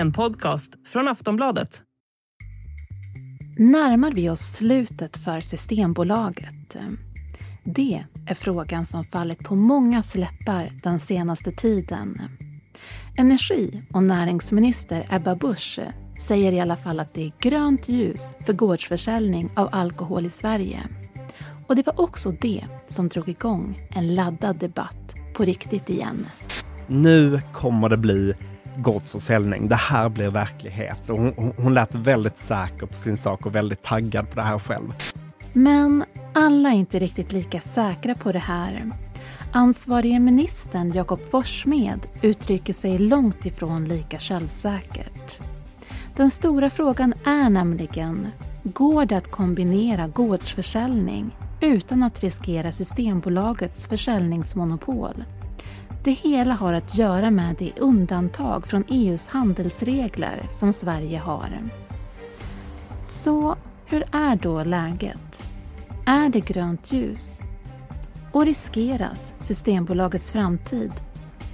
en podcast från Aftonbladet. Närmar vi oss slutet för Systembolaget? Det är frågan som fallit på många läppar den senaste tiden. Energi och näringsminister Ebba Busch säger i alla fall att det är grönt ljus för gårdsförsäljning av alkohol i Sverige. Och det var också det som drog igång en laddad debatt på riktigt igen. Nu kommer det bli gårdsförsäljning. Det här blir verklighet. Och hon, hon lät väldigt säker på sin sak och väldigt taggad på det här själv. Men alla är inte riktigt lika säkra på det här. Ansvarige ministern Jakob Forssmed uttrycker sig långt ifrån lika självsäkert. Den stora frågan är nämligen, går det att kombinera gårdsförsäljning utan att riskera Systembolagets försäljningsmonopol? Det hela har att göra med det undantag från EUs handelsregler som Sverige har. Så hur är då läget? Är det grönt ljus? Och riskeras Systembolagets framtid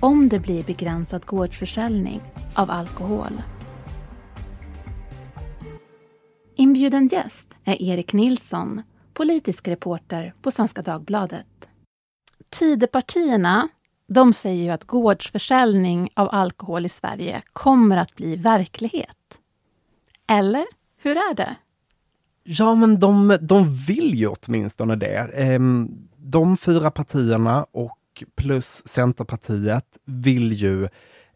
om det blir begränsad gårdsförsäljning av alkohol? Inbjuden gäst är Erik Nilsson, politisk reporter på Svenska Dagbladet. Tidöpartierna de säger ju att gårdsförsäljning av alkohol i Sverige kommer att bli verklighet. Eller hur är det? Ja, men de, de vill ju åtminstone det. Ehm, de fyra partierna och plus Centerpartiet vill ju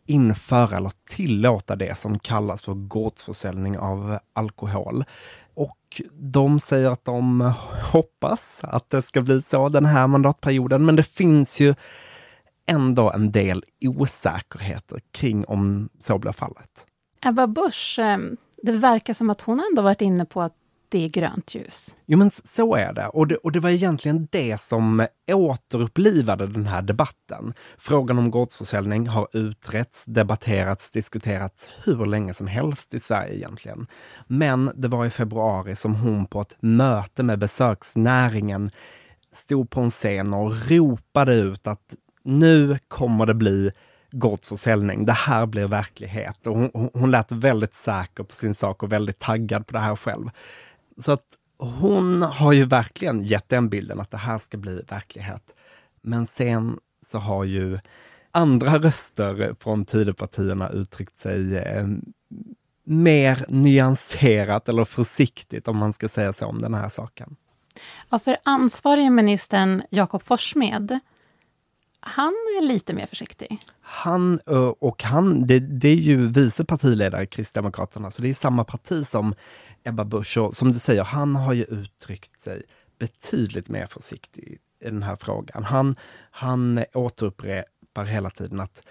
införa eller tillåta det som kallas för gårdsförsäljning av alkohol. Och de säger att de hoppas att det ska bli så den här mandatperioden, men det finns ju ändå en del osäkerheter kring om så blir fallet. Ebba Busch, ehm, det verkar som att hon ändå varit inne på att det är grönt ljus. Jo men så är det. Och, det. och det var egentligen det som återupplivade den här debatten. Frågan om gårdsförsäljning har utretts, debatterats, diskuterats hur länge som helst i Sverige egentligen. Men det var i februari som hon på ett möte med besöksnäringen stod på en scen och ropade ut att nu kommer det bli gårdsförsäljning. Det här blir verklighet. Och hon, hon lät väldigt säker på sin sak och väldigt taggad på det här själv. Så att hon har ju verkligen gett den bilden att det här ska bli verklighet. Men sen så har ju andra röster från Tidöpartierna uttryckt sig eh, mer nyanserat eller försiktigt om man ska säga så om den här saken. Ja, för ansvarige ministern Jakob Forssmed, han är lite mer försiktig. Han eh, och han, det, det är ju vice partiledare Kristdemokraterna, så det är samma parti som Ebba Busch. Och som du säger, han har ju uttryckt sig betydligt mer försiktig i den här frågan. Han, han återupprepar hela tiden att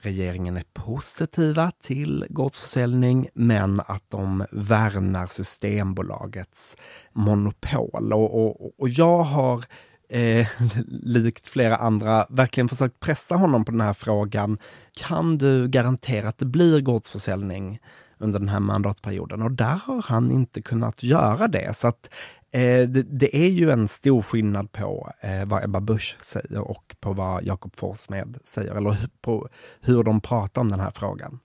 regeringen är positiva till gårdsförsäljning, men att de värnar Systembolagets monopol. Och, och, och jag har eh, likt flera andra, verkligen försökt pressa honom på den här frågan. Kan du garantera att det blir gårdsförsäljning under den här mandatperioden? Och där har han inte kunnat göra det. Så att eh, det, det, är ju en stor skillnad på eh, vad Ebba Busch säger och på vad Jakob Forssmed säger, eller på hur de pratar om den här frågan.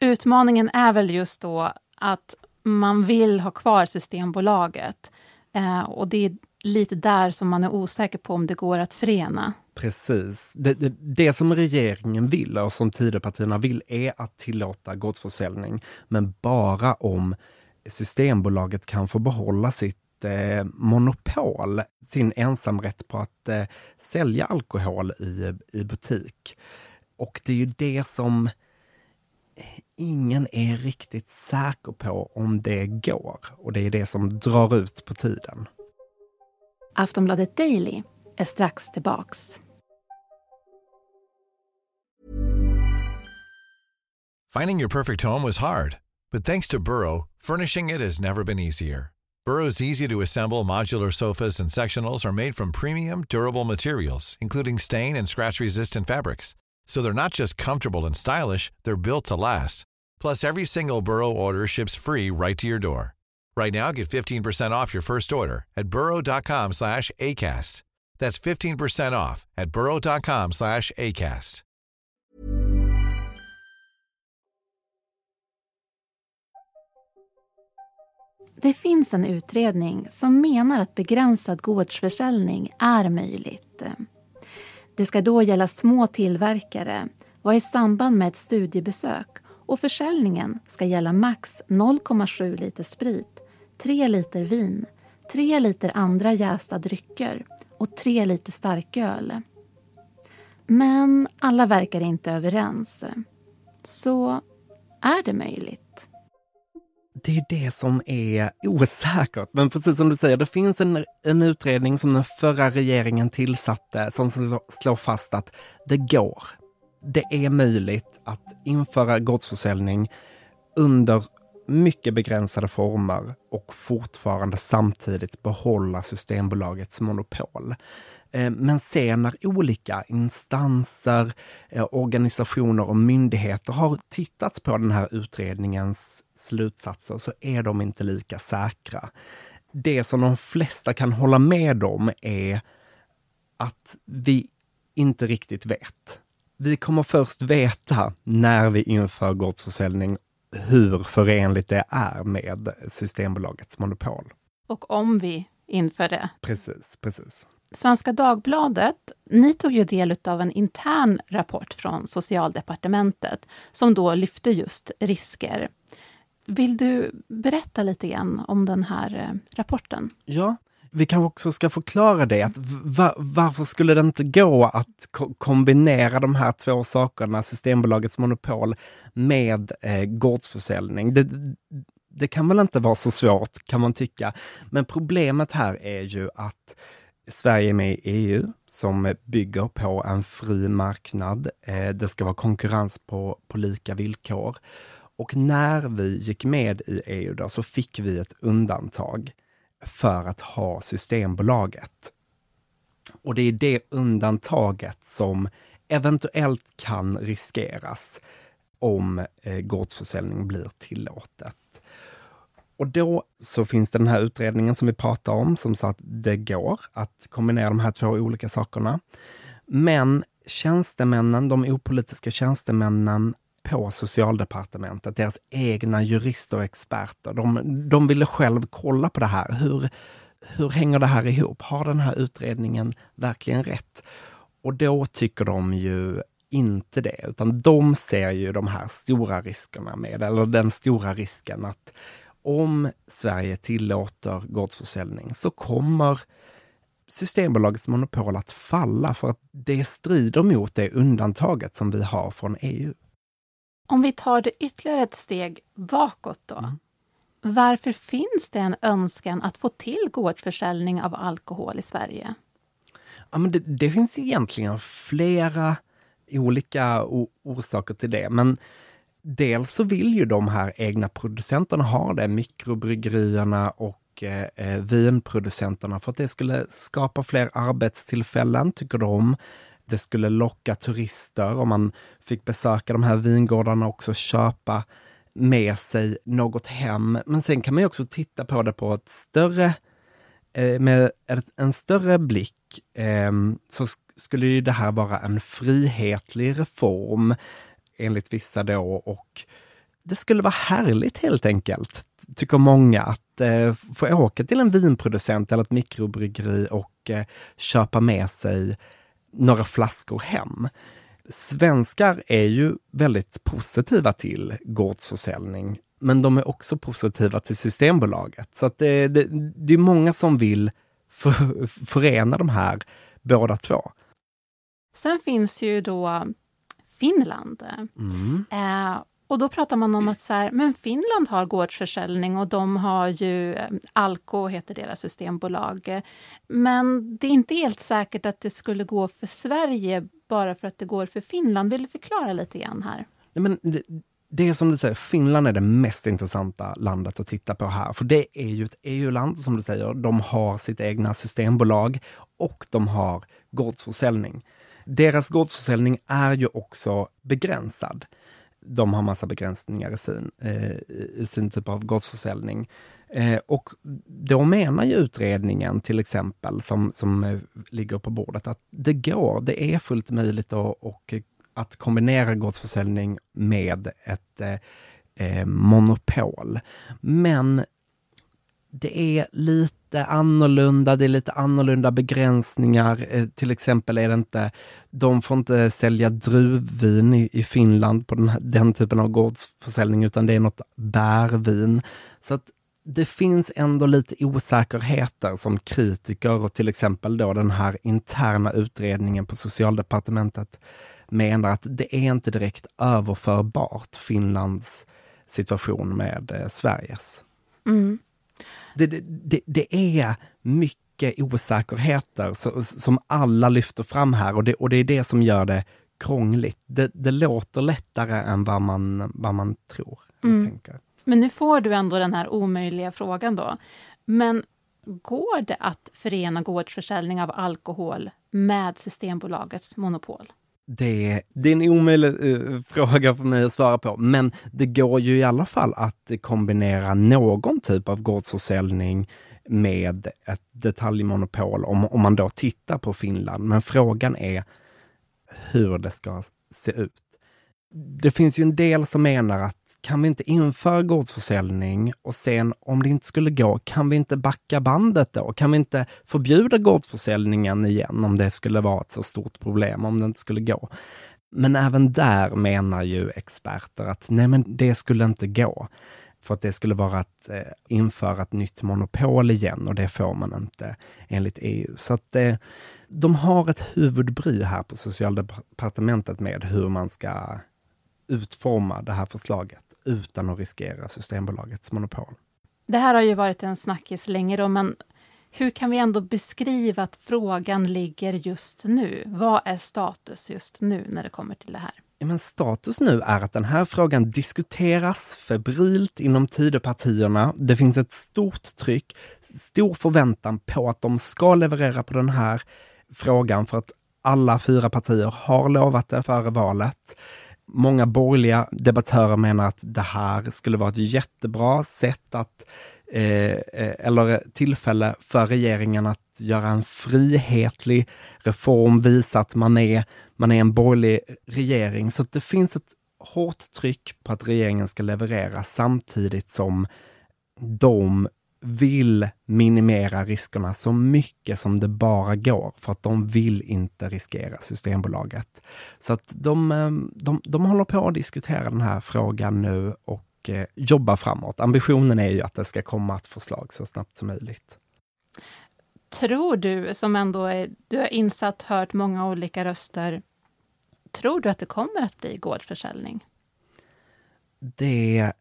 Utmaningen är väl just då att man vill ha kvar Systembolaget. Eh, och det är lite där som man är osäker på om det går att förena. Precis. Det, det, det som regeringen vill och som Tidöpartierna vill är att tillåta gårdsförsäljning, men bara om Systembolaget kan få behålla sitt eh, monopol, sin ensamrätt på att eh, sälja alkohol i, i butik. Och det är ju det som ingen är riktigt säker på om det går. Och det är det som drar ut på tiden. Aftonbladet Daily är strax tillbaks. Finding your perfect home was hard, but thanks to Burrow, furnishing it has never been easier. Burrow's easy-to-assemble modular sofas and sectionals are made from premium, durable materials, including stain and scratch-resistant fabrics. So they're not just comfortable and stylish, they're built to last. Plus, every single Burrow order ships free right to your door. Right now, get 15% off your first order at burrow.com slash ACAST. That's 15% off at burrow.com slash ACAST. Det finns en utredning som menar att begränsad gårdsförsäljning är möjligt. Det ska då gälla små tillverkare, vara i samband med ett studiebesök och försäljningen ska gälla max 0,7 liter sprit 3 liter vin, 3 liter andra jästa drycker och 3 liter starköl. Men alla verkar inte överens. Så är det möjligt? Det är det som är osäkert. Men precis som du säger, det finns en, en utredning som den förra regeringen tillsatte som slår fast att det går. Det är möjligt att införa gårdsförsäljning under mycket begränsade former och fortfarande samtidigt behålla Systembolagets monopol. Eh, men sen när olika instanser, eh, organisationer och myndigheter har tittat på den här utredningens slutsatser så är de inte lika säkra. Det som de flesta kan hålla med om är att vi inte riktigt vet. Vi kommer först veta när vi inför gårdsförsäljning hur förenligt det är med Systembolagets monopol. Och om vi inför det. Precis, precis. Svenska Dagbladet, ni tog ju del av en intern rapport från Socialdepartementet som då lyfte just risker. Vill du berätta lite grann om den här eh, rapporten? Ja, vi kanske också ska förklara det, att va, varför skulle det inte gå att ko kombinera de här två sakerna, Systembolagets monopol med eh, gårdsförsäljning? Det, det kan väl inte vara så svårt, kan man tycka. Men problemet här är ju att Sverige är med i EU som bygger på en fri marknad. Eh, det ska vara konkurrens på, på lika villkor. Och när vi gick med i EU då, så fick vi ett undantag för att ha Systembolaget. Och det är det undantaget som eventuellt kan riskeras om eh, gårdsförsäljning blir tillåtet. Och då så finns det den här utredningen som vi pratar om, som sa att det går att kombinera de här två olika sakerna. Men tjänstemännen, de opolitiska tjänstemännen på socialdepartementet, deras egna jurister och experter, de, de ville själv kolla på det här. Hur, hur hänger det här ihop? Har den här utredningen verkligen rätt? Och då tycker de ju inte det, utan de ser ju de här stora riskerna med, eller den stora risken att om Sverige tillåter gårdsförsäljning så kommer Systembolagets monopol att falla för att det strider mot det undantaget som vi har från EU. Om vi tar det ytterligare ett steg bakåt då. Mm. Varför finns det en önskan att få till gårdsförsäljning av alkohol i Sverige? Ja, men det, det finns egentligen flera olika orsaker till det, men dels så vill ju de här egna producenterna ha det, mikrobryggerierna och eh, eh, vinproducenterna, för att det skulle skapa fler arbetstillfällen, tycker de. Det skulle locka turister om man fick besöka de här vingårdarna och också köpa med sig något hem. Men sen kan man ju också titta på det på ett större eh, med en större blick ehm, så skulle ju det här vara en frihetlig reform enligt vissa då och det skulle vara härligt helt enkelt, tycker många, att eh, få åka till en vinproducent eller ett mikrobryggeri och eh, köpa med sig några flaskor hem. Svenskar är ju väldigt positiva till gårdsförsäljning, men de är också positiva till Systembolaget. Så att det, det, det är många som vill för, förena de här båda två. Sen finns ju då Finland. Mm. Eh, och då pratar man om att så här, men Finland har gårdsförsäljning och de har ju eh, Alko, heter deras systembolag. Men det är inte helt säkert att det skulle gå för Sverige bara för att det går för Finland. Vill du förklara lite grann här? Nej, men det, det är som du säger, Finland är det mest intressanta landet att titta på här. För det är ju ett EU-land, som du säger. De har sitt egna systembolag och de har gårdsförsäljning. Deras gårdsförsäljning är ju också begränsad. De har massa begränsningar i sin, eh, i sin typ av gårdsförsäljning. Eh, och då menar ju utredningen till exempel, som, som eh, ligger på bordet, att det går, det är fullt möjligt att, och, eh, att kombinera gårdsförsäljning med ett eh, eh monopol. Men det är lite annorlunda, det är lite annorlunda begränsningar. Eh, till exempel är det inte, de får inte sälja druvvin i, i Finland på den, den typen av gårdsförsäljning, utan det är något bärvin. Så att det finns ändå lite osäkerheter som kritiker och till exempel då den här interna utredningen på socialdepartementet menar att det är inte direkt överförbart, Finlands situation med eh, Sveriges. Mm. Det, det, det, är mycket osäkerheter så, som alla lyfter fram här och det, och det är det som gör det krångligt. Det, det låter lättare än vad man, vad man tror. Mm. Men nu får du ändå den här omöjliga frågan då. Men går det att förena gårdsförsäljning av alkohol med Systembolagets monopol? Det, det är en omöjlig uh, fråga för mig att svara på, men det går ju i alla fall att kombinera någon typ av gårdsförsäljning med ett detaljmonopol om, om man då tittar på Finland. Men frågan är hur det ska se ut. Det finns ju en del som menar att kan vi inte införa gårdsförsäljning och sen om det inte skulle gå, kan vi inte backa bandet då? Kan vi inte förbjuda gårdsförsäljningen igen om det skulle vara ett så stort problem, om det inte skulle gå? Men även där menar ju experter att nej, men det skulle inte gå. För att det skulle vara att eh, införa ett nytt monopol igen och det får man inte enligt EU. Så att eh, de har ett huvudbry här på socialdepartementet med hur man ska utforma det här förslaget utan att riskera Systembolagets monopol. Det här har ju varit en snackis länge då, men hur kan vi ändå beskriva att frågan ligger just nu? Vad är status just nu när det kommer till det här? Men status nu är att den här frågan diskuteras febrilt inom Tidöpartierna. Det finns ett stort tryck, stor förväntan på att de ska leverera på den här frågan för att alla fyra partier har lovat det före valet. Många borgerliga debattörer menar att det här skulle vara ett jättebra sätt att eh, eh eller tillfälle för regeringen att göra en frihetlig reform, visa att man är, man är en borgerlig regering. Så att det finns ett hårt tryck på att regeringen ska leverera samtidigt som de vill minimera riskerna så mycket som det bara går, för att de vill inte riskera Systembolaget. Så att de, eh, de, de håller på att diskutera den här frågan nu och eh, jobbar framåt. Ambitionen är ju att det ska komma ett förslag så snabbt som möjligt. Tror du, som ändå är, du har insatt, hört många olika röster, tror du att det kommer att bli gårdsförsäljning? Det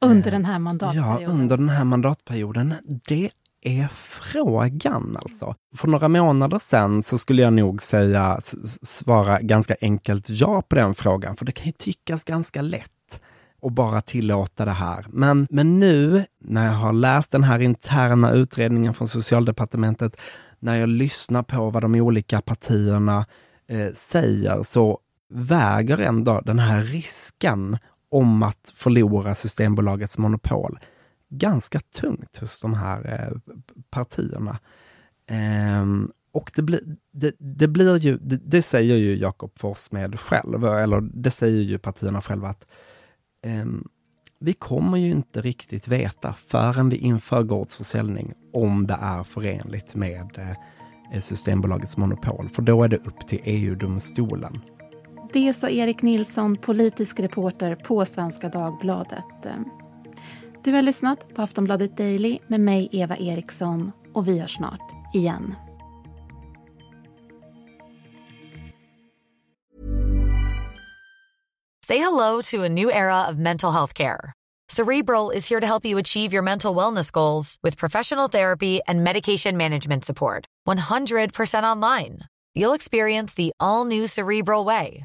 under den här mandatperioden? Ja, under den här mandatperioden. Det är frågan alltså. För några månader sedan så skulle jag nog säga, svara ganska enkelt ja på den frågan, för det kan ju tyckas ganska lätt att bara tillåta det här. Men, men nu när jag har läst den här interna utredningen från socialdepartementet, när jag lyssnar på vad de olika partierna eh, säger, så väger ändå den här risken om att förlora Systembolagets monopol ganska tungt hos de här eh, partierna. Eh, och det blir, det, det blir ju, det, det, säger ju Jakob Forssmed själv, eller det säger ju partierna själva att eh, vi kommer ju inte riktigt veta förrän vi inför gårdsförsäljning om det är förenligt med eh, Systembolagets monopol, för då är det upp till EU-domstolen. Det sa Erik Nilsson, politisk reporter på Svenska Dagbladet. Du har lyssnat på Aftonbladet Daily med mig, Eva Eriksson, och vi hörs snart igen. Say hello to a new era of mental health care. Cerebral is here to help you achieve your mental wellness goals with professional therapy and medication management support. 100% online. You'll experience the all new Cerebral Way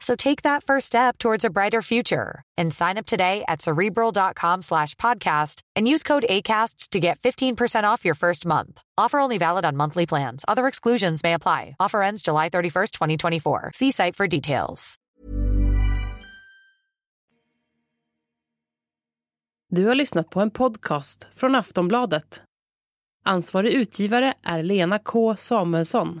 So take that first step towards a brighter future and sign up today at cerebral.com slash podcast and use code ACasts to get 15% off your first month. Offer only valid on monthly plans. Other exclusions may apply. Offer ends July 31st, 2024. See site for details. Du har lyssnat på en podcast från Aftonbladet. Ansvarig utgivare är Lena K Samuelsson.